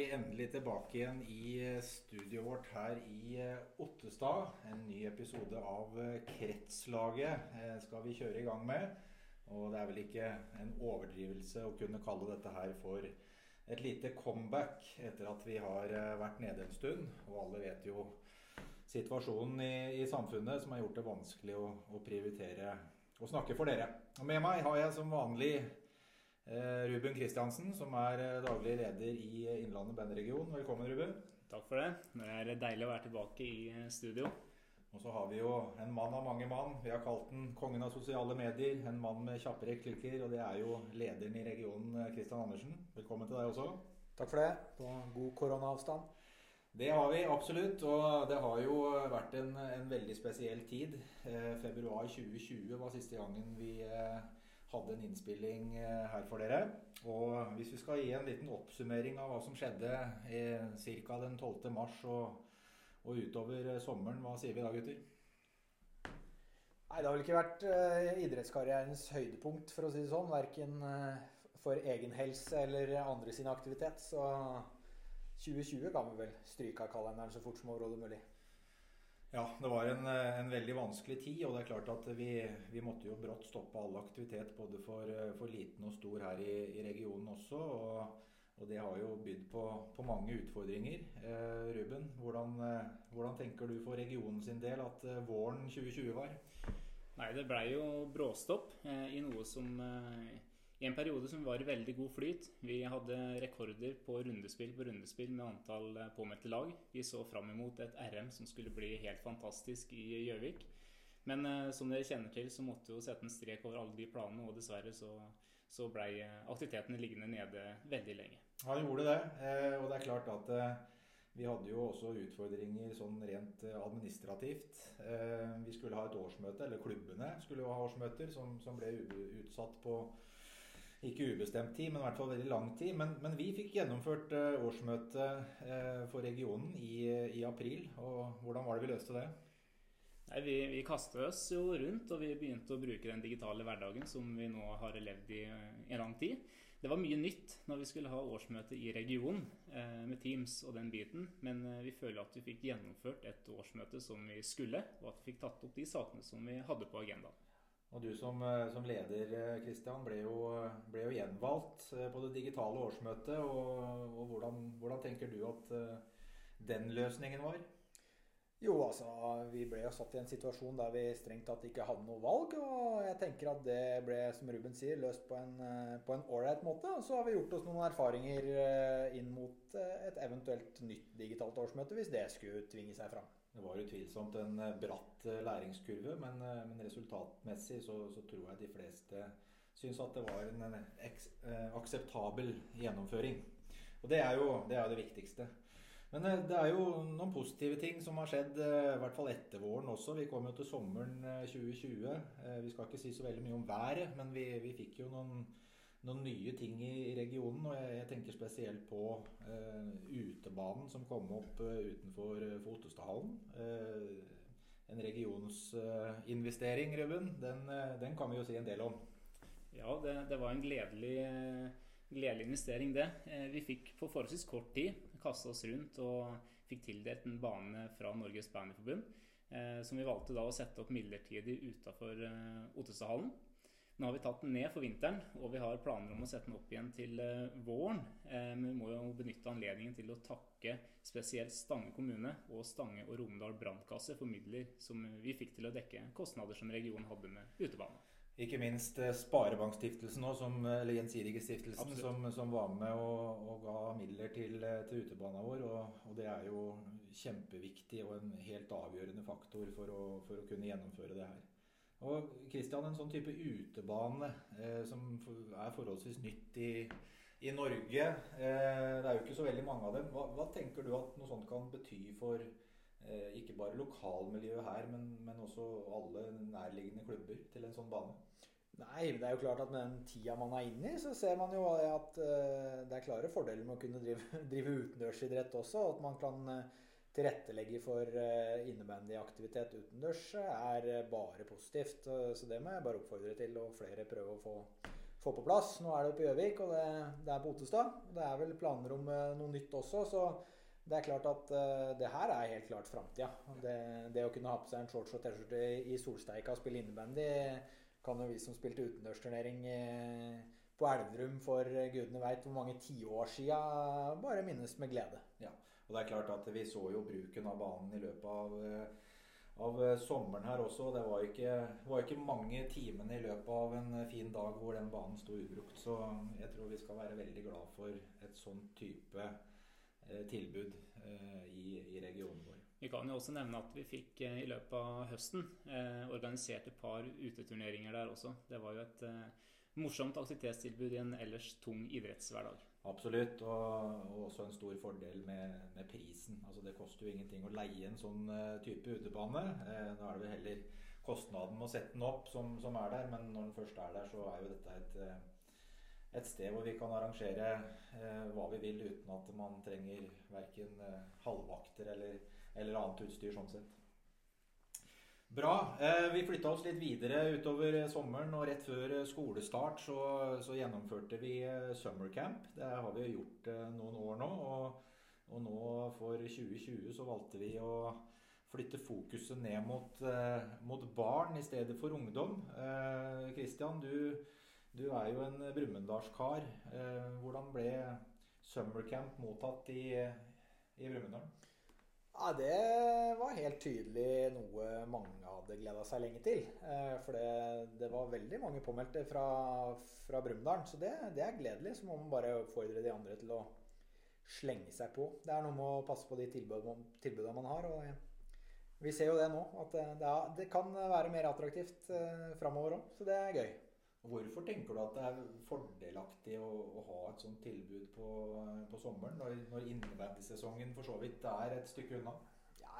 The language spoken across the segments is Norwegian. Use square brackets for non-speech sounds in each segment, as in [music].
vi endelig tilbake igjen i eh, studioet vårt her i eh, Ottestad. En ny episode av eh, Kretslaget skal vi kjøre i gang med. Og det er vel ikke en overdrivelse å kunne kalle dette her for et lite comeback etter at vi har vært nede en stund. Og alle vet jo situasjonen i, i samfunnet som har gjort det vanskelig å, å prioritere å snakke for dere. Og med meg har jeg som vanlig Ruben Kristiansen, som er eh, daglig leder i eh, Innlandet bandregion. Velkommen, Ruben. Takk for det. Det er deilig å være tilbake i studio. Og så har vi jo en mann av mange mann. Vi har kalt den kongen av sosiale medier. En mann med kjappe replikker, og det er jo lederen i regionen, Kristian Andersen. Velkommen til deg også. Takk for det. På god koronaavstand. Det har vi absolutt, og det har jo vært en, en veldig spesiell tid. Eh, februar 2020 var siste gangen vi eh, hadde en innspilling eh, her for dere. Og hvis vi skal gi en liten oppsummering av hva som skjedde ca. den 12. mars og, og, utover eh, sommeren, hva sier vi da, gutter? Nei, Det har vel ikke vært uh, idrettskarrierens høydepunkt, for å si det sånn. Verken for egen helse eller andre sin aktivitet. Så 2020 kan vi vel stryke av kalenderen så fort som overhodet mulig. Ja, det var en, eh, en, veldig vanskelig tid. Og det er klart at vi, vi måtte jo brått stoppe all aktivitet både for, eh, for liten og stor her i, i regionen også. Og, og, det har jo bydd på, på mange utfordringer. Eh, Ruben, hvordan, eh, hvordan, tenker du for regionen sin del at våren 2020 var? Nei, det blei jo bråstopp eh, i noe som eh, i en periode som var i veldig god flyt. Vi hadde rekorder på rundespill på rundespill med antall eh, påmeldte lag. Vi så fram imot et RM som skulle bli helt fantastisk i Gjøvik. Men eh, som dere kjenner til, så måtte vi jo sette en strek over alle de planene, og dessverre så, så blei eh, aktivitetene liggende nede veldig lenge. Ja, det gjorde det. Eh, og det er klart at eh, vi hadde jo også utfordringer sånn rent administrativt. Eh, vi skulle ha et årsmøte, eller klubbene skulle jo ha årsmøter, som, som ble utsatt på ikke ubestemt tid, men i hvert fall veldig lang tid. Men, men vi fikk gjennomført uh, årsmøtet uh, for regionen i, i, april. Og hvordan var det vi løste det? Nei, vi, vi kastet oss jo rundt, og vi begynte å bruke den digitale hverdagen som vi nå har levd i en lang tid. Det var mye nytt når vi skulle ha årsmøte i regionen med Teams og den biten, men vi føler at vi fikk gjennomført et årsmøte som vi skulle, og at vi fikk tatt opp de sakene som vi hadde på agendaen. Og du som, eh, som leder Kristian, ble, ble, jo gjenvalgt eh, på det digitale årsmøtet. Og, og hvordan, hvordan, tenker du at eh, den løsningen var? Jo, altså, Vi ble jo satt i en situasjon der vi strengt tatt ikke hadde noe valg. Og jeg tenker at det ble, som Ruben sier, løst på en ålreit måte. Og så har vi gjort oss noen erfaringer inn mot et eventuelt nytt digitalt årsmøte, hvis det skulle tvinge seg fram. Det var utvilsomt en eh, bratt eh, læringskurve, men, eh, men resultatmessig så, så, tror jeg de fleste syns at det var en, en akseptabel gjennomføring. Og det er, jo, det er det viktigste. Men det er jo noen positive ting som har skjedd, i hvert fall etter våren også. Vi kom jo til sommeren 2020. Vi skal ikke si så veldig mye om været, men vi, vi fikk jo noen noen nye ting i, regionen. Og jeg, jeg tenker spesielt på eh, utebanen som kom opp eh, utenfor uh, Fotestadhallen. Eh, en regionsinvestering, Ruben. Den, den, kan vi jo si en del om. Ja, det, det var en gledelig, gledelig, investering, det. Vi fikk på forholdsvis kort tid kasta oss rundt og fikk tildelt en bane fra Norges Bandyforbund. Som vi valgte da å sette opp midlertidig utafor Ottestadhallen. Nå har vi tatt den ned for vinteren, og vi har planer om å sette den opp igjen til eh, våren. Eh, men vi må jo benytte anledningen til å takke spesielt Stange kommune og Stange og Romedal brannkasse for midler som vi fikk til å dekke kostnader som regionen hadde med utebane. Ikke minst eh, Sparebankstiftelsen, eller Gjensidigestiftelsen, som, som var med og, og ga midler til, til utebanen vår. Og, og, det er jo kjempeviktig og en helt avgjørende faktor for å, for å kunne gjennomføre det her. Og Kristian, en sånn type utebane eh, som er forholdsvis nytt i, i Norge eh, Det er jo ikke så veldig mange av dem. Hva, hva tenker du at noe sånt kan bety for eh, ikke bare lokalmiljøet her, men, men, også alle nærliggende klubber til en sånn bane? Nei, det er jo klart at med den tida man er inne i, så ser man jo at uh, det er klare fordeler med å kunne drive, [laughs] drive utendørsidrett også. At man kan uh, tilrettelegge for innebandy innebandyaktivitet utendørs, er bare positivt. Så det må jeg bare oppfordre til, og flere prøve å få, få på plass. Nå er det på Gjøvik, og det, det, er på Otestad. Det er vel planer om uh, noe nytt også, så det er klart at det her er helt klart framtida. Det, det, å kunne ha på seg en shorts og T-skjorte i solsteika og spille innebandy kan jo vi som spilte utendørsturnering på Elverum for gudene veit hvor mange tiår sia, bare minnes med glede. Ja, og det er klart at vi så jo bruken av banen i løpet av av eh, sommeren her også. Det var ikke, var ikke mange timene i løpet av en eh, fin dag hvor den banen sto ubrukt. Så jeg tror vi skal være veldig glad for et sånn type eh, tilbud eh, i, i, regionen vår. Vi kan jo også nevne at vi fikk eh, i løpet av høsten eh, organisert et par uteturneringer der også. Det var jo et morsomt aktivitetstilbud i en ellers tung idrettshverdag. Absolutt, og, og, også en stor fordel med, med, prisen. Altså Det koster jo ingenting å leie en sånn uh, type utebane. da nå er det vel heller kostnaden med å sette den opp som, som, er der, men når den først er der, så er jo dette et, uh, et sted hvor vi kan arrangere hva vi vil uten at man trenger verken halvvakter eller, eller annet utstyr sånn sett. Bra. Eh, vi flytta oss litt videre utover sommeren, og rett før skolestart så, så gjennomførte vi eh, summercamp. Det har vi gjort eh, noen år nå. Og, og, nå for 2020 så valgte vi å flytte fokuset ned mot, mot barn i stedet for ungdom. Kristian, du, du, er jo en brumunddalskar. Hvordan ble summercamp mottatt i, i Brumunddal? Ja, Det var helt tydelig noe mange hadde gleda seg lenge til. Eh, for det, det, var veldig mange påmeldte fra, fra Brumunddal. Så det, det, er gledelig. Så må man bare oppfordre de andre til å slenge seg på. Det er noe med å passe på de tilbudene man har. og Vi ser jo det nå, at det, er, det kan være mer attraktivt eh, framover òg. Så det er gøy. Hvorfor tenker du at det er fordelaktig å, å ha et sånt tilbud på, på sommeren, når, når innebandysesongen for så vidt er et stykke unna?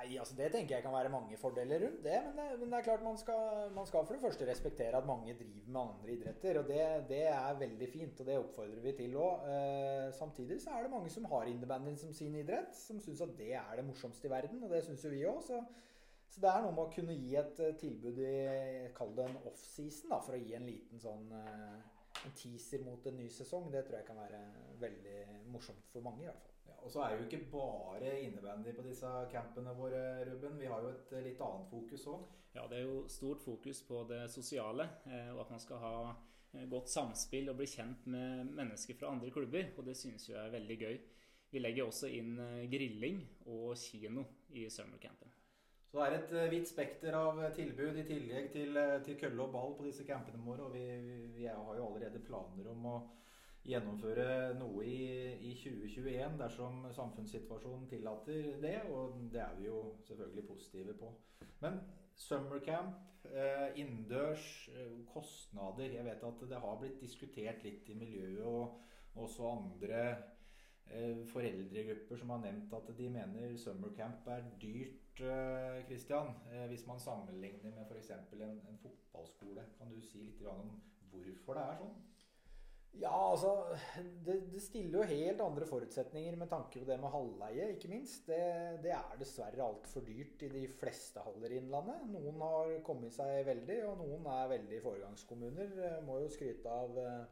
Nei, altså Det tenker jeg kan være mange fordeler rundt det. Men det, men det er klart man skal, man skal, for det første respektere at mange driver med andre idretter. og Det, det er veldig fint, og det oppfordrer vi til òg. Eh, samtidig så er det mange som har innebandyen som sin idrett, som syns at det er det morsomste i verden. Og det syns jo vi òg. Så det er noe med å kunne gi et uh, tilbud i Kall det en offseason, for å gi en liten sånn uh, en teaser mot en ny sesong. Det tror jeg kan være veldig morsomt for mange, i hvert fall. Ja, og så er det jo ikke bare innebandy på disse campene våre, Ruben. Vi har jo et uh, litt annet fokus òg. Ja, det er jo stort fokus på det sosiale, og at man skal ha godt samspill og bli kjent med mennesker fra andre klubber. Og det synes jeg er veldig gøy. Vi legger også inn grilling og kino i summercampen. Så det er et uh, vidt spekter av eh, tilbud i tillegg til, uh, til kølle og ball på disse campene våre. Og vi, vi, har jo allerede planer om å gjennomføre noe i, i 2021 dersom samfunnssituasjonen tillater det. Og det er vi jo selvfølgelig positive på. Men summercamp, camp, innendørs, kostnader Jeg vet at det har blitt diskutert litt i miljøet, og også andre foreldregrupper som har nevnt at de mener summercamp er dyrt Kristian, eh, hvis man sammenligner med f.eks. En, en fotballskole. Kan du si litt om hvorfor det er sånn? Ja, altså det, det, stiller jo helt andre forutsetninger med tanke på det med halvleie, ikke minst. Det, det er dessverre altfor dyrt i de fleste haller i Innlandet. Noen har kommet seg veldig, og noen er veldig foregangskommuner. Eh, må jo skryte av, eh,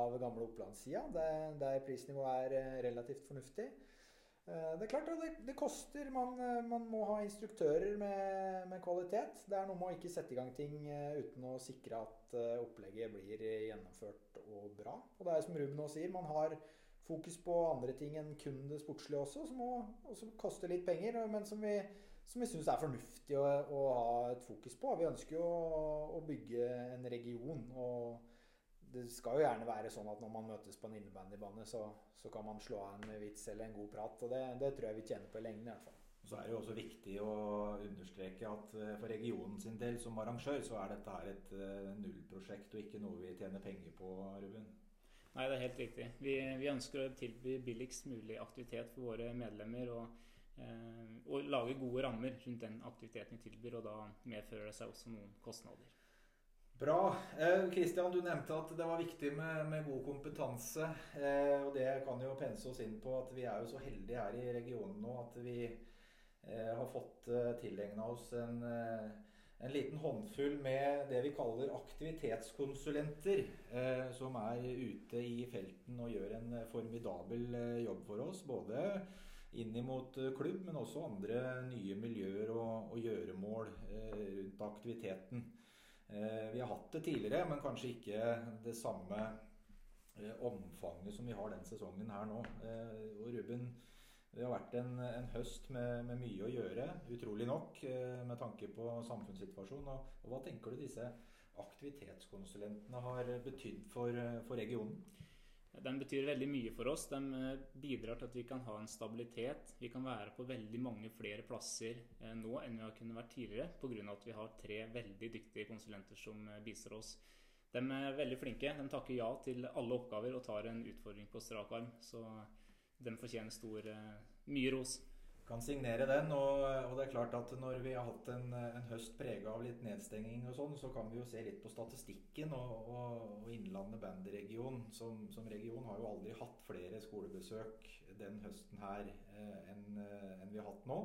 av gamle Opplandssida, der, der prisnivået er relativt fornuftig. Eh, det er klart det, det koster. Man, eh, man, må ha instruktører med, med, kvalitet. Det er noe med å ikke sette i gang ting eh, uten å sikre at opplegget blir gjennomført og bra. Og det er som Ruben nå sier, man har fokus på andre ting enn kun det sportslige også, som også koster litt penger, men som vi, som vi syns er fornuftig å, å, ha et fokus på. Vi ønsker jo å, å bygge en region. og det skal jo gjerne være sånn at når man møtes på en innebandybane, så, så, kan man slå av en vits eller en god prat. Og det, det tror jeg vi tjener på i lengden i hvert fall. Så er det jo også viktig å understreke at eh, for regionen sin del som arrangør, så er dette her et uh, nullprosjekt og ikke noe vi tjener penger på, Ruben. Nei, det er helt riktig. Vi, vi ønsker å tilby billigst mulig aktivitet for våre medlemmer. og uh, og lage gode rammer rundt den aktiviteten vi tilbyr, og da medfører det seg også noen kostnader. Bra. Kristian, eh, du nevnte at det var viktig med, med god kompetanse. Eh, og det kan jo pense oss inn på at vi er jo så heldige her i regionen nå at vi eh, har fått eh, tilegna oss en, en liten håndfull med det vi kaller aktivitetskonsulenter, som er ute i felten og gjør en formidabel jobb for oss. Både inn mot klubb, men også andre nye miljøer og, og gjøremål rundt aktiviteten. Eh, vi har hatt det tidligere, men kanskje ikke det samme eh, omfanget som vi har den sesongen her nå. og Ruben det har vært en, en høst med, med, mye å gjøre, utrolig nok, eh, med tanke på samfunnssituasjonen. Og, og hva tenker du disse aktivitetskonsulentene har betydd for, for regionen? De betyr veldig mye for oss. De eh, bidrar til at vi kan ha en stabilitet. Vi kan være på veldig mange flere plasser eh, nå enn vi har kunnet vært tidligere, pga. at vi har tre veldig dyktige konsulenter som bistår oss. De er veldig flinke. De takker ja til alle oppgaver og tar en utfordring på strak arm. Så de fortjener stor, eh, mye ros. Kan signere den. Og, og, det er klart at når vi har hatt en, en høst prega av litt nedstenging og sånn, så kan vi jo se litt på statistikken. Og, og, og Innlandet bandregion som, som, region har jo aldri hatt flere skolebesøk den høsten her eh, enn eh, en vi har hatt nå.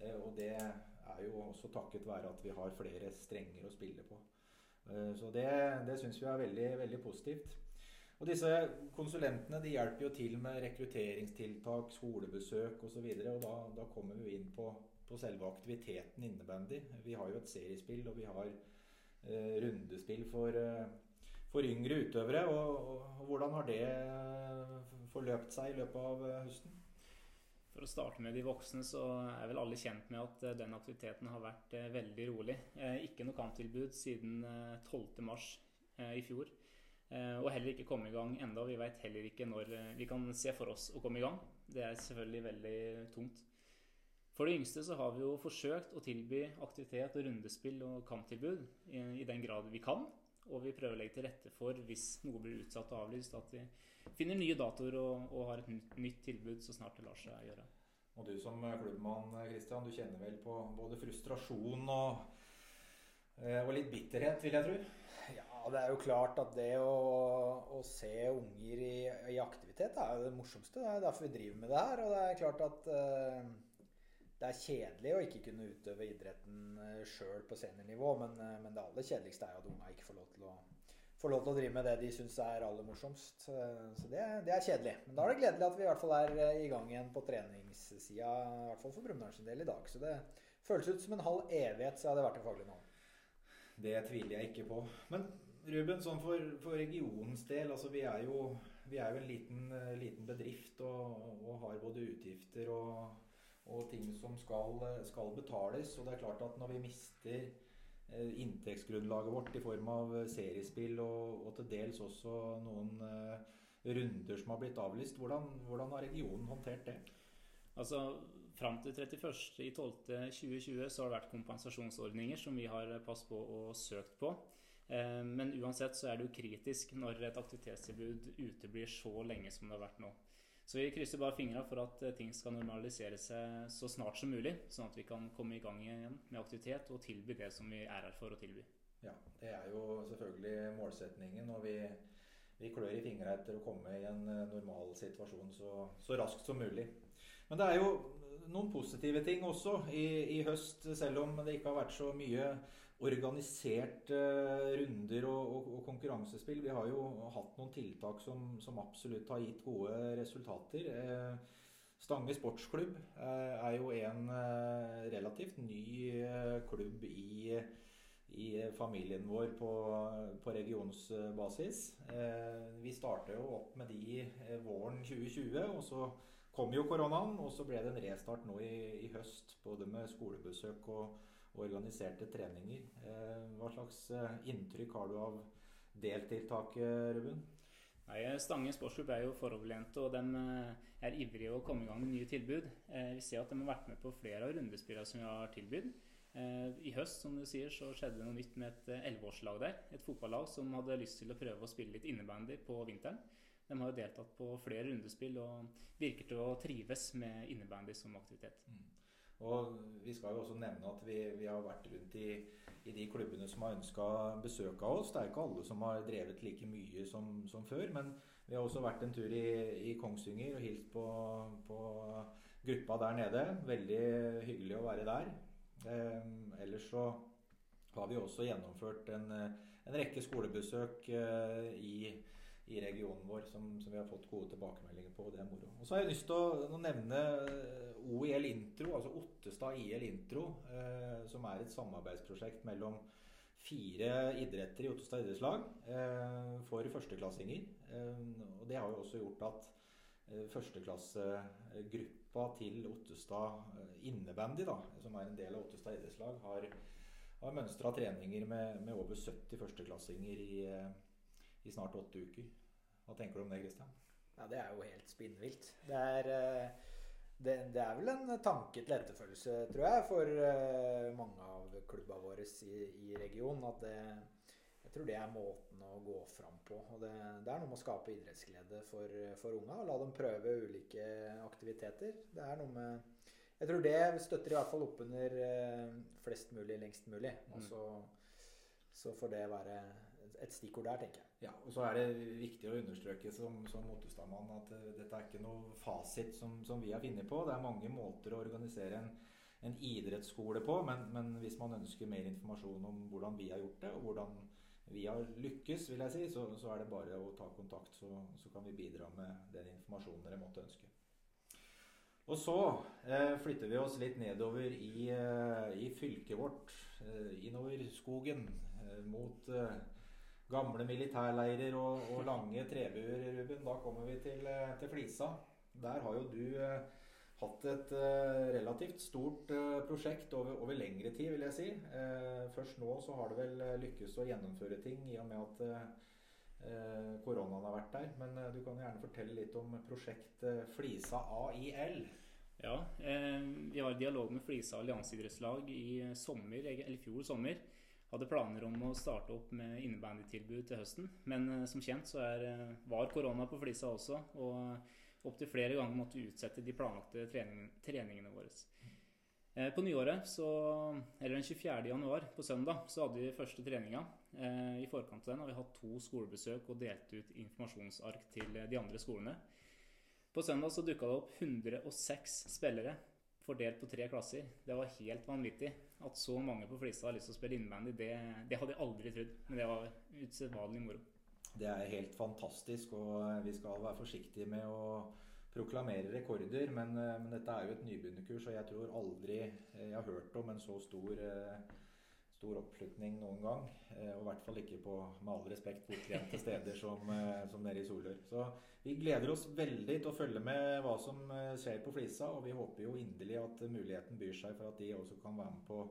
Eh, og det er jo også takket være at vi har flere strenger å spille på. Så det, det syns vi er veldig, veldig positivt. Og disse konsulentene de hjelper jo til med rekrutteringstiltak, skolebesøk osv. Og, så og da, da kommer vi inn på, på, selve aktiviteten innebandy. Vi har jo et seriespill, og vi har eh, rundespill for, eh, for, yngre utøvere. Og, og, hvordan har det eh, forløpt seg i løpet av eh, høsten? For å starte med de voksne, så er vel alle kjent med at eh, den aktiviteten har vært veldig rolig. Ikke noe kamptilbud siden 12.3 i fjor. Eh, og heller ikke komme i gang enda. Vi veit heller ikke når eh, vi kan se for oss å komme i gang. Det er selvfølgelig veldig tungt. For de yngste så har vi jo forsøkt å tilby aktivitet og rundespill og kamptilbud i, i den grad vi kan. Og vi prøver å legge til rette for, hvis noe blir utsatt og avlyst, at vi finner nye datoer og, og har et nytt, nytt, tilbud så snart det lar seg gjøre. Og du som klubbmann, Christian, du kjenner vel på både frustrasjon og, og litt bitterhet, vil jeg tro? Ja, det er jo klart at det å, å se unger i, i, aktivitet er jo det morsomste. Det er derfor vi driver med det her. Og det er klart at uh, det er kjedelig å ikke kunne utøve idretten eh, sjøl på seniornivå. Men, uh, men, det aller kjedeligste er jo at unga ikke får lov til å, får lov til å drive med det de syns er aller morsomst. så det, det, er kjedelig. Men da er det gledelig at vi i hvert fall er i gang igjen på treningssida, i hvert fall for Brumunddal del i dag. Så det føles ut som en halv evighet siden det har vært en faglig nå. Det tviler jeg ikke på. Men Ruben, sånn for, for regionens del, altså vi er jo, vi er jo en liten, eh, liten bedrift og, og, har både utgifter og, og ting som skal, skal, betales. Og det er klart at når vi mister eh, inntektsgrunnlaget vårt i form av seriespill og, og til dels også noen eh, runder som har blitt avlyst, hvordan, hvordan har regionen håndtert det? Altså, Fram til 31.12.2020 så har det vært kompensasjonsordninger som vi har passet på og søkt på. Eh, men uansett så er det jo kritisk når et aktivitetstilbud uteblir så lenge som det har vært nå. Så vi krysser bare fingra for at eh, ting skal normalisere seg så snart som mulig, sånn at vi kan komme i gang igjen med aktivitet og tilby det som vi er her for å tilby. Ja, det er jo selvfølgelig målsetningen. og vi, vi klør i fingra etter å komme i en eh, normal situasjon så, så raskt som mulig. Men det er jo noen positive ting også i, i, høst, selv om det ikke har vært så mye organiserte runder og, og, og, konkurransespill. Vi har jo hatt noen tiltak som, som absolutt har gitt gode resultater. Eh, Stange sportsklubb eh, er jo en eh, relativt ny eh, klubb i, i, familien vår på, på regionsbasis. Eh, vi starta jo opp med de eh, våren 2020. og så kom jo koronaen, og så ble det en restart nå i, i høst. Både med skolebesøk og, og organiserte treninger. Eh, hva slags eh, inntrykk har du av deltiltaket, Ruben? Nei, Stange sportsklubb er jo foroverlente, og de eh, er ivrige å komme i gang med nye tilbud. Eh, vi ser at de har vært med på flere av rundespillene som vi har tilbydd. I høst som du sier, så skjedde det noe nytt med et elleveårslag der. Et fotballag som hadde lyst til å prøve å spille litt innebandy på vinteren. De har jo deltatt på flere rundespill og virker til å trives med innebandy som aktivitet. Mm. Og Vi skal jo også nevne at vi, vi har vært rundt i, i, de klubbene som har ønska besøk av oss. Det er ikke alle som har drevet like mye som, som før. Men vi har også vært en tur i, i Kongsvinger og hilst på, på, gruppa der nede. Veldig hyggelig å være der. Eh, ellers så har vi også gjennomført en, en rekke skolebesøk i, i regionen vår som, som, vi har fått gode tilbakemeldinger på. og Det er moro. Og så har jeg lyst til å, å nevne OIL Intro, altså Ottestad IL Intro, eh, som er et samarbeidsprosjekt mellom fire idretter i Ottestad idrettslag eh, for førsteklassinger. Eh, og det har jo også gjort at eh, førsteklassegruppa til Ottestad eh, innebandy, da, som er en del av Ottestad idrettslag, har, har mønstra treninger med, med, over 70 førsteklassinger i, eh, i, snart åtte uker. Hva tenker du om det, Kristian? Ja, Det er jo helt spinnvilt. Det er eh, det, det, er vel en tanke til etterfølgelse, tror jeg, for uh, mange av klubba våre i, i regionen. At det, jeg tror det er måten å gå fram på. Og det, det er noe med å skape idrettsglede for, for unga. Og la dem prøve ulike aktiviteter. Det er noe med Jeg tror det støtter i hvert fall opp under uh, flest mulig lengst mulig. Og så, så får det være et stikkord der, tenker jeg. Ja, og så er det viktig å understreke som, som Ottestadmann at uh, dette er ikke noe fasit som, som, vi har funnet på. Det er mange måter å organisere en, en idrettsskole på, men, men, hvis man ønsker mer informasjon om hvordan vi har gjort det, og hvordan vi har lykkes, vil jeg si, så, så er det bare å ta kontakt, så, så, kan vi bidra med den informasjonen dere måtte ønske. Og så eh, flytter vi oss litt nedover i, eh, i fylket vårt, innover skogen, mot eh, gamle militærleirer og, og lange trebuer, Ruben. Da kommer vi til, eh, til, Flisa. Der har jo du eh, hatt et eh, relativt stort eh, prosjekt over, over, lengre tid, vil jeg si. Eh, først nå så har det vel eh, lykkes å gjennomføre ting i og med at koronaen har vært der. Men du kan gjerne fortelle litt om prosjekt Flisa AIL. Ja, vi har dialog med Flisa allianseidrettslag i sommer, eller fjor sommer hadde planer om å starte opp med innebandytilbud til høsten. Men eh, som kjent så er, eh, var korona på Flisa også, og opptil flere ganger måtte vi utsette de planlagte trening, treningene våre. Eh, på nyåret, så, eller den 24. januar, på søndag, så hadde vi første treninga. I forkant av den har vi hatt to skolebesøk og delt ut informasjonsark til de andre skolene. På søndag så dukka det opp 106 spillere fordelt på tre klasser. Det var helt vanvittig. At så mange på Flisa har lyst til å spille innebandy, det, det, hadde jeg aldri trodd. Men det var usedvanlig moro. Det er helt fantastisk, og vi skal være forsiktige med å proklamere rekorder. Men, men dette er jo et nybegynnerkurs, og jeg tror aldri jeg har hørt om en så stor eh, stor oppslutning noen gang. Eh, og i hvert fall ikke på, med all respekt, bortglemte steder som, eh, som nede i Solør. Så vi gleder oss veldig til å følge med hva som eh, skjer på Flisa. Og vi håper jo inderlig at muligheten byr seg for at de også kan være med på,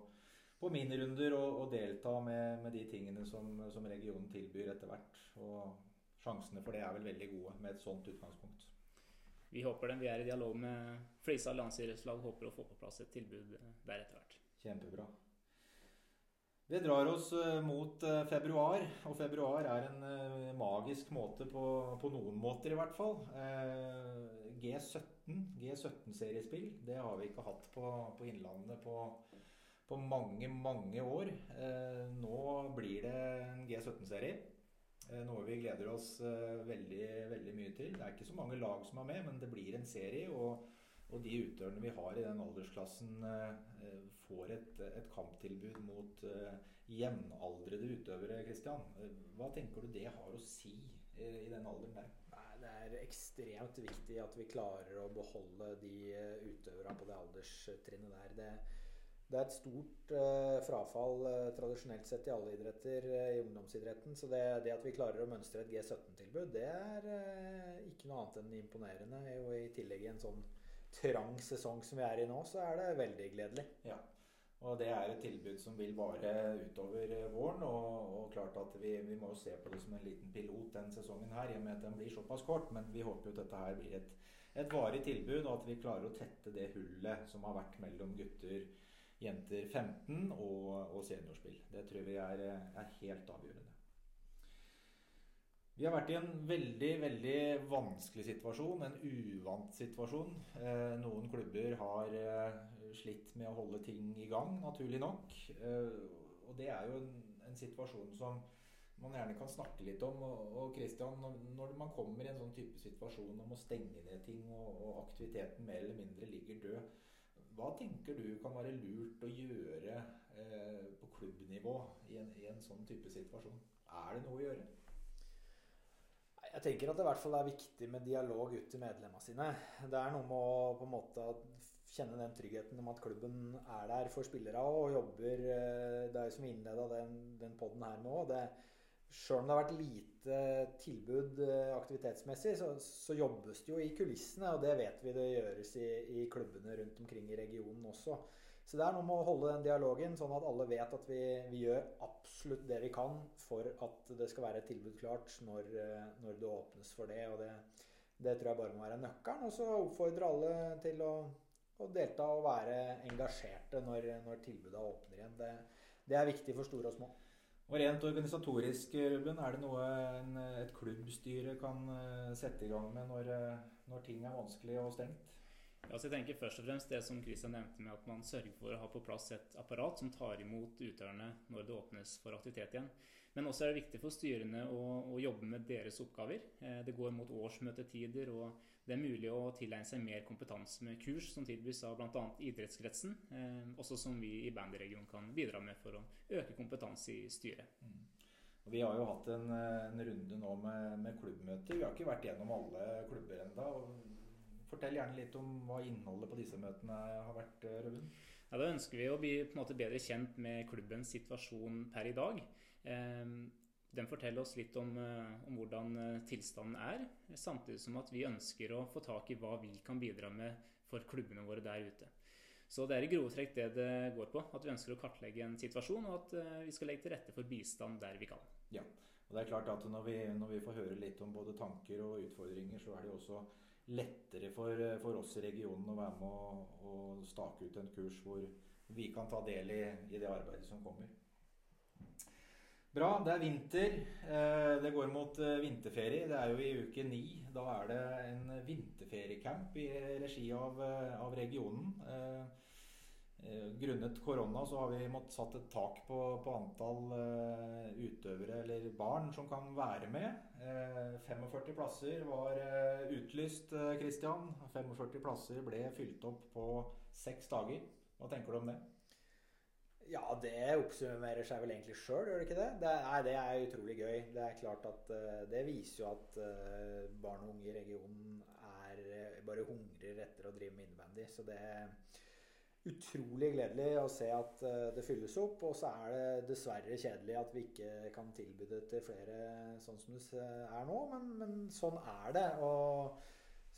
på minirunder og, og delta med, med, de tingene som, som, regionen tilbyr etter hvert. Og sjansene for det er vel veldig gode med et sånt utgangspunkt. Vi håper det. Vi er i dialog med Flisa landsidrettslag. Håper å få på plass et tilbud der etter hvert. Kjempebra. Vi drar oss eh, mot eh, februar, og februar er en eh, magisk måte på, på noen måter i hvert fall. G17, G17-seriespill, det har vi ikke hatt på, på Innlandet på, på, mange, mange år. Nå blir det en G17-serie. Noe vi gleder oss veldig, veldig mye til. Det er ikke så mange lag som er med, men det blir en serie. og og de utøverne vi har i den aldersklassen, eh, får et, et kamptilbud mot eh, jevnaldrende utøvere. Christian. Hva tenker du det har å si i den alderen der? Nei, det er ekstremt viktig at vi klarer å beholde de eh, utøverne på det alderstrinnet der. Det, det er et stort uh, frafall uh, tradisjonelt sett i alle idretter uh, i ungdomsidretten. Så det, det, at vi klarer å mønstre et G17-tilbud, det er ikke noe annet enn imponerende. Og i tillegg i en sånn trang sesong som vi er i nå, så er det veldig gledelig. Ja. Og det er et tilbud som vil vare utover våren. Og, og klart at vi, vi, må jo se på det som en liten pilot den sesongen her, i og med at den blir såpass kort. Men vi håper jo at dette her blir et, et varig tilbud, og at vi klarer å tette det hullet som har vært mellom gutter, jenter 15 og, og seniorspill. Det tror vi er, er helt avgjørende. Vi har vært i en veldig veldig vanskelig situasjon, en uvant situasjon. Eh, noen klubber har eh, slitt med å holde ting i gang, naturlig nok. Eh, og det er jo en, en, situasjon som man gjerne kan snakke litt om. Og, Christian, når man kommer i en sånn type situasjon om å stenge ned ting, og, og aktiviteten mer eller mindre ligger død, hva tenker du kan være lurt å gjøre eh, på klubbnivå i en, i en, sånn type situasjon? Er det noe å gjøre? Jeg tenker at det i hvert fall er viktig med dialog ut til medlemmene sine. Det er noe med å på en måte kjenne den tryggheten om at klubben er der for spillere og jobber eh, Det er jo som vi innleda den, den poden her nå. Det, Sjøl om det har vært lite tilbud eh, aktivitetsmessig, så, så, jobbes det jo i kulissene. Og det vet vi det gjøres i, i, klubbene rundt omkring i regionen også. Så det er noe med å holde den dialogen, sånn at alle vet at vi, vi gjør absolutt det vi kan for at det skal være et tilbud klart når, eh, når det åpnes for det. Og det, det, tror jeg bare må være nøkkelen. Og så oppfordre alle til å, å, delta og være engasjerte når, når tilbudet åpner igjen. Det, det er viktig for store og små. Og Rent organisatorisk, Ruben, er det noe en, et klubbstyre kan eh, sette i gang med når, eh, når ting er vanskelig og stengt? Ja, så jeg tenker først og fremst det som Christian nevnte med at man sørger for å ha på plass et apparat som tar imot utøverne når det åpnes for aktivitet igjen. Men også er det viktig for styrene å, å jobbe med deres oppgaver. Eh, det går mot årsmøtetider, og det er mulig å tilegne seg mer kompetanse med kurs som tilbys av bl.a. idrettskretsen, eh, også som vi i bandregionen kan bidra med for å øke kompetanse i styret. Mm. Vi har jo hatt en, en runde nå med, med, klubbmøter. Vi har ikke vært gjennom alle klubber enda. Fortell gjerne litt om hva innholdet på disse møtene har vært, Røven. Ja, da ønsker vi å bli måte, bedre kjent med klubbens situasjon per i dag. Eh, den forteller oss litt om, eh, om, hvordan eh, tilstanden er, samtidig som at vi ønsker å få tak i hva vi kan bidra med for klubbene våre der ute. Så det er i grove trekk det det går på. At vi ønsker å kartlegge en situasjon, og at eh, vi skal legge til rette for bistand der vi kan. Ja, og det er klart at når vi, når vi får høre litt om både tanker og utfordringer, så er det jo også lettere for, for oss i regionen å være med å, og, stake ut en kurs hvor vi kan ta del i, i det arbeidet som kommer. Bra. Det er vinter. Eh, det går mot eh, vinterferie. Det er jo i uke ni. Da er det en vinterferiecamp i regi av, eh, av regionen. Grunnet korona så har vi måttet satt et tak på, på antall utøvere eller barn som kan være med. 45 plasser var utlyst, Kristian. 45 plasser ble fylt opp på seks dager. Hva tenker du om det? Ja, det oppsummerer seg vel egentlig sjøl, gjør det ikke det? det? Nei, det er utrolig gøy. Det er klart at uh, det viser jo at barn og unge i regionen er bare hungrer etter å drive med innebandy. Så det utrolig gledelig å se at det fylles opp. Og så er det dessverre kjedelig at vi ikke kan tilby det til flere sånn som det er nå, men, men sånn er det. og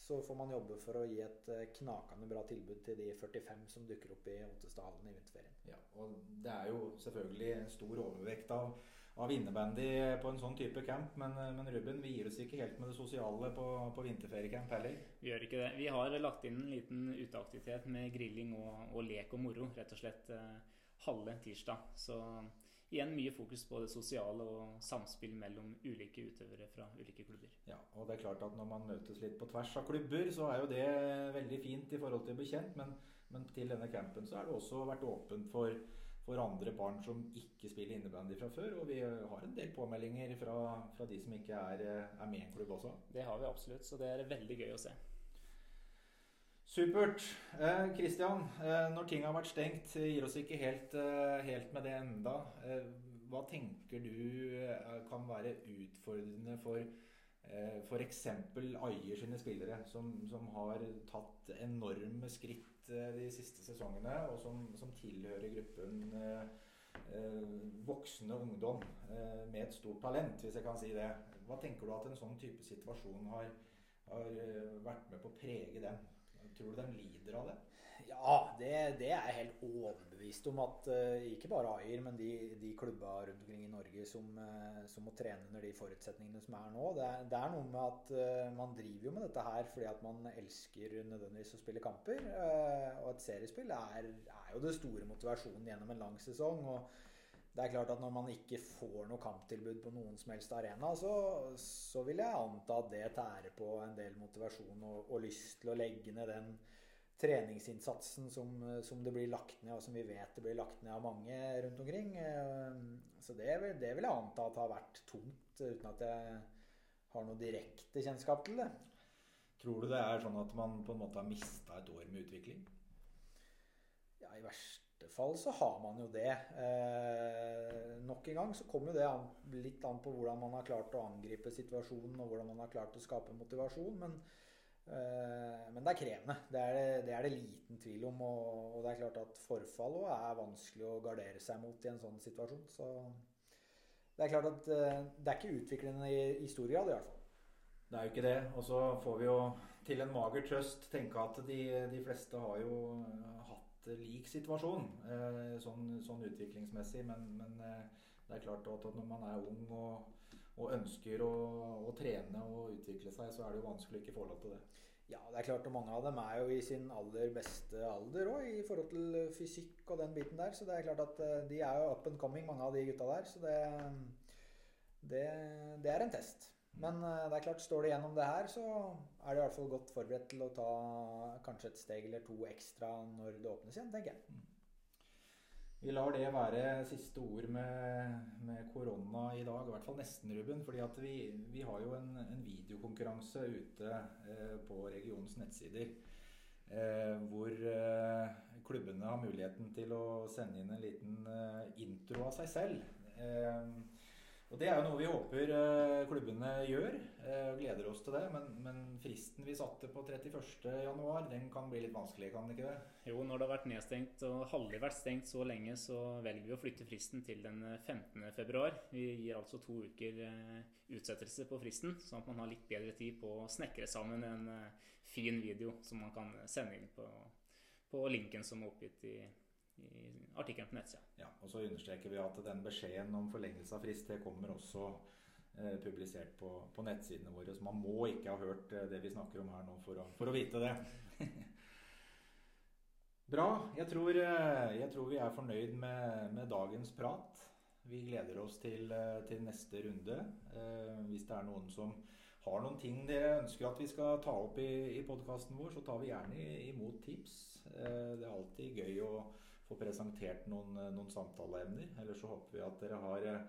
så får man jobbe for å gi et eh, knakende bra tilbud til de 45 som dukker opp i Ottestadhallen i vinterferien. Ja, og det er jo selvfølgelig en stor overvekt av, av innebandy på en sånn type camp, men, eh, men, Ruben, vi gir oss ikke helt med det sosiale på, på vinterferiecamp heller? Vi gjør ikke det. Vi har lagt inn en liten uteaktivitet med grilling og, og lek og moro, rett og slett eh, halve tirsdag. Så igjen mye fokus på det sosiale og samspill mellom ulike utøvere fra ulike klubber. Ja, og det er klart at Når man møtes litt på tvers av klubber, så er jo det veldig fint i forhold til å bli kjent. Men, men til denne campen så er det også vært åpent for, for andre barn som ikke spiller innebandy fra før. Og vi har en del påmeldinger fra, fra de som ikke er, er med i en klubb også. Det har vi absolutt, så det er veldig gøy å se. Supert. Kristian, eh, eh, når ting har vært stengt, gir oss ikke helt, eh, helt med det enda. Eh, hva tenker du eh, kan være utfordrende for eh, f.eks. Ajer sine spillere, som, som, har tatt enorme skritt eh, de siste sesongene, og som, som tilhører gruppen voksne ungdom med et stort talent, hvis jeg kan si det. Hva tenker du at en sånn type situasjon har, har vært med på å prege dem? Tror du de lider av det? Ja, det, det er jeg helt overbevist om. At uh, ikke bare Ayer, men de, de klubba rundt omkring i Norge som, uh, som, må trene under de forutsetningene som er nå. Det, det er noe med at uh, man driver jo med dette her fordi at man elsker nødvendigvis å spille kamper. og et seriespill er, er, jo det store motivasjonen gjennom en lang sesong. og det er klart at Når man ikke får noe kamptilbud på noen som helst arena, så, så vil jeg anta at det tærer på en del motivasjon og, og lyst til å legge ned den treningsinnsatsen som, som, det blir lagt ned, og som vi vet det blir lagt ned av mange rundt omkring. Eh, så det, det vil jeg anta at har vært tungt, uten at jeg har noe direkte kjennskap til det. Tror du det er sånn at man på en måte har mista et år med utvikling? Ja, i verste fall så har man jo det. Eh, nok en gang så kommer jo det an, litt an på hvordan man har klart å angripe situasjonen og hvordan man har klart å skape motivasjon. Men, eh, men det er krevende. Det er det, det er det, liten tvil om. Og, og, det er klart at forfall er vanskelig å gardere seg mot i en sånn situasjon. Så det er klart at eh, det er ikke utviklende i, i stor grad, i hvert fall. Det er jo ikke det. Og så får vi jo til en mager trøst tenke at de, de fleste har jo lik situasjon eh, sånn, sånn, utviklingsmessig. Men, men, eh, det er klart at når man er ung og, og ønsker å, å, trene og utvikle seg, så er det jo vanskelig å ikke få lov til det. Ja, det er klart at mange av dem er jo i sin aller beste alder òg, i forhold til fysikk og den biten der. Så det er klart at eh, de er jo up and coming, mange av de gutta der. Så det, det, det er en test. Men eh, det er klart, står du gjennom det her, så er du i hvert fall godt forberedt til å ta kanskje et steg eller to ekstra når det åpnes igjen, tenker jeg. Mm. Vi lar det være siste ord med, korona i dag, i hvert fall nesten, Ruben. fordi vi, vi, har jo en, en videokonkurranse ute eh, på regionens nettsider. Eh, hvor eh, klubbene har muligheten til å sende inn en liten eh, intro av seg selv. Eh, og Det er jo noe vi håper eh, klubbene gjør. og gleder oss til det. Men, men fristen vi satte på 31.1, den kan bli litt vanskelig, kan den ikke det? Jo, når det har vært nedstengt og halvlig vært stengt så lenge, så velger vi å flytte fristen til den 15.2. Vi gir altså to uker eh, utsettelse på fristen, sånn at man har litt bedre tid på å snekre sammen en fin video som man kan sende inn på, på linken som er oppgitt i i artikkelen på nettsida. Ja, og så understreker vi at den beskjeden om forlengelse av frist det kommer også eh, publisert på, på, nettsidene våre. Så man må ikke ha hørt eh, det vi snakker om her nå for å, for å vite det. [laughs] Bra. Jeg tror, eh, jeg tror, vi er fornøyd med, med, dagens prat. Vi gleder oss til, eh, til neste runde. Eh, hvis det er noen som har noen ting dere ønsker at vi skal ta opp i, i podkasten vår, så tar vi gjerne imot tips. Eh, det er alltid gøy å få presentert noen, eh, noen samtaleemner. Ellers så håper vi at dere har eh,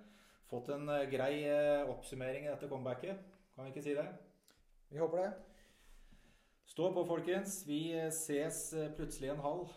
fått en eh, grei oppsummering i dette comebacket. Kan vi ikke si det? Vi håper det. Stå på, folkens. Vi ses plutselig en halv.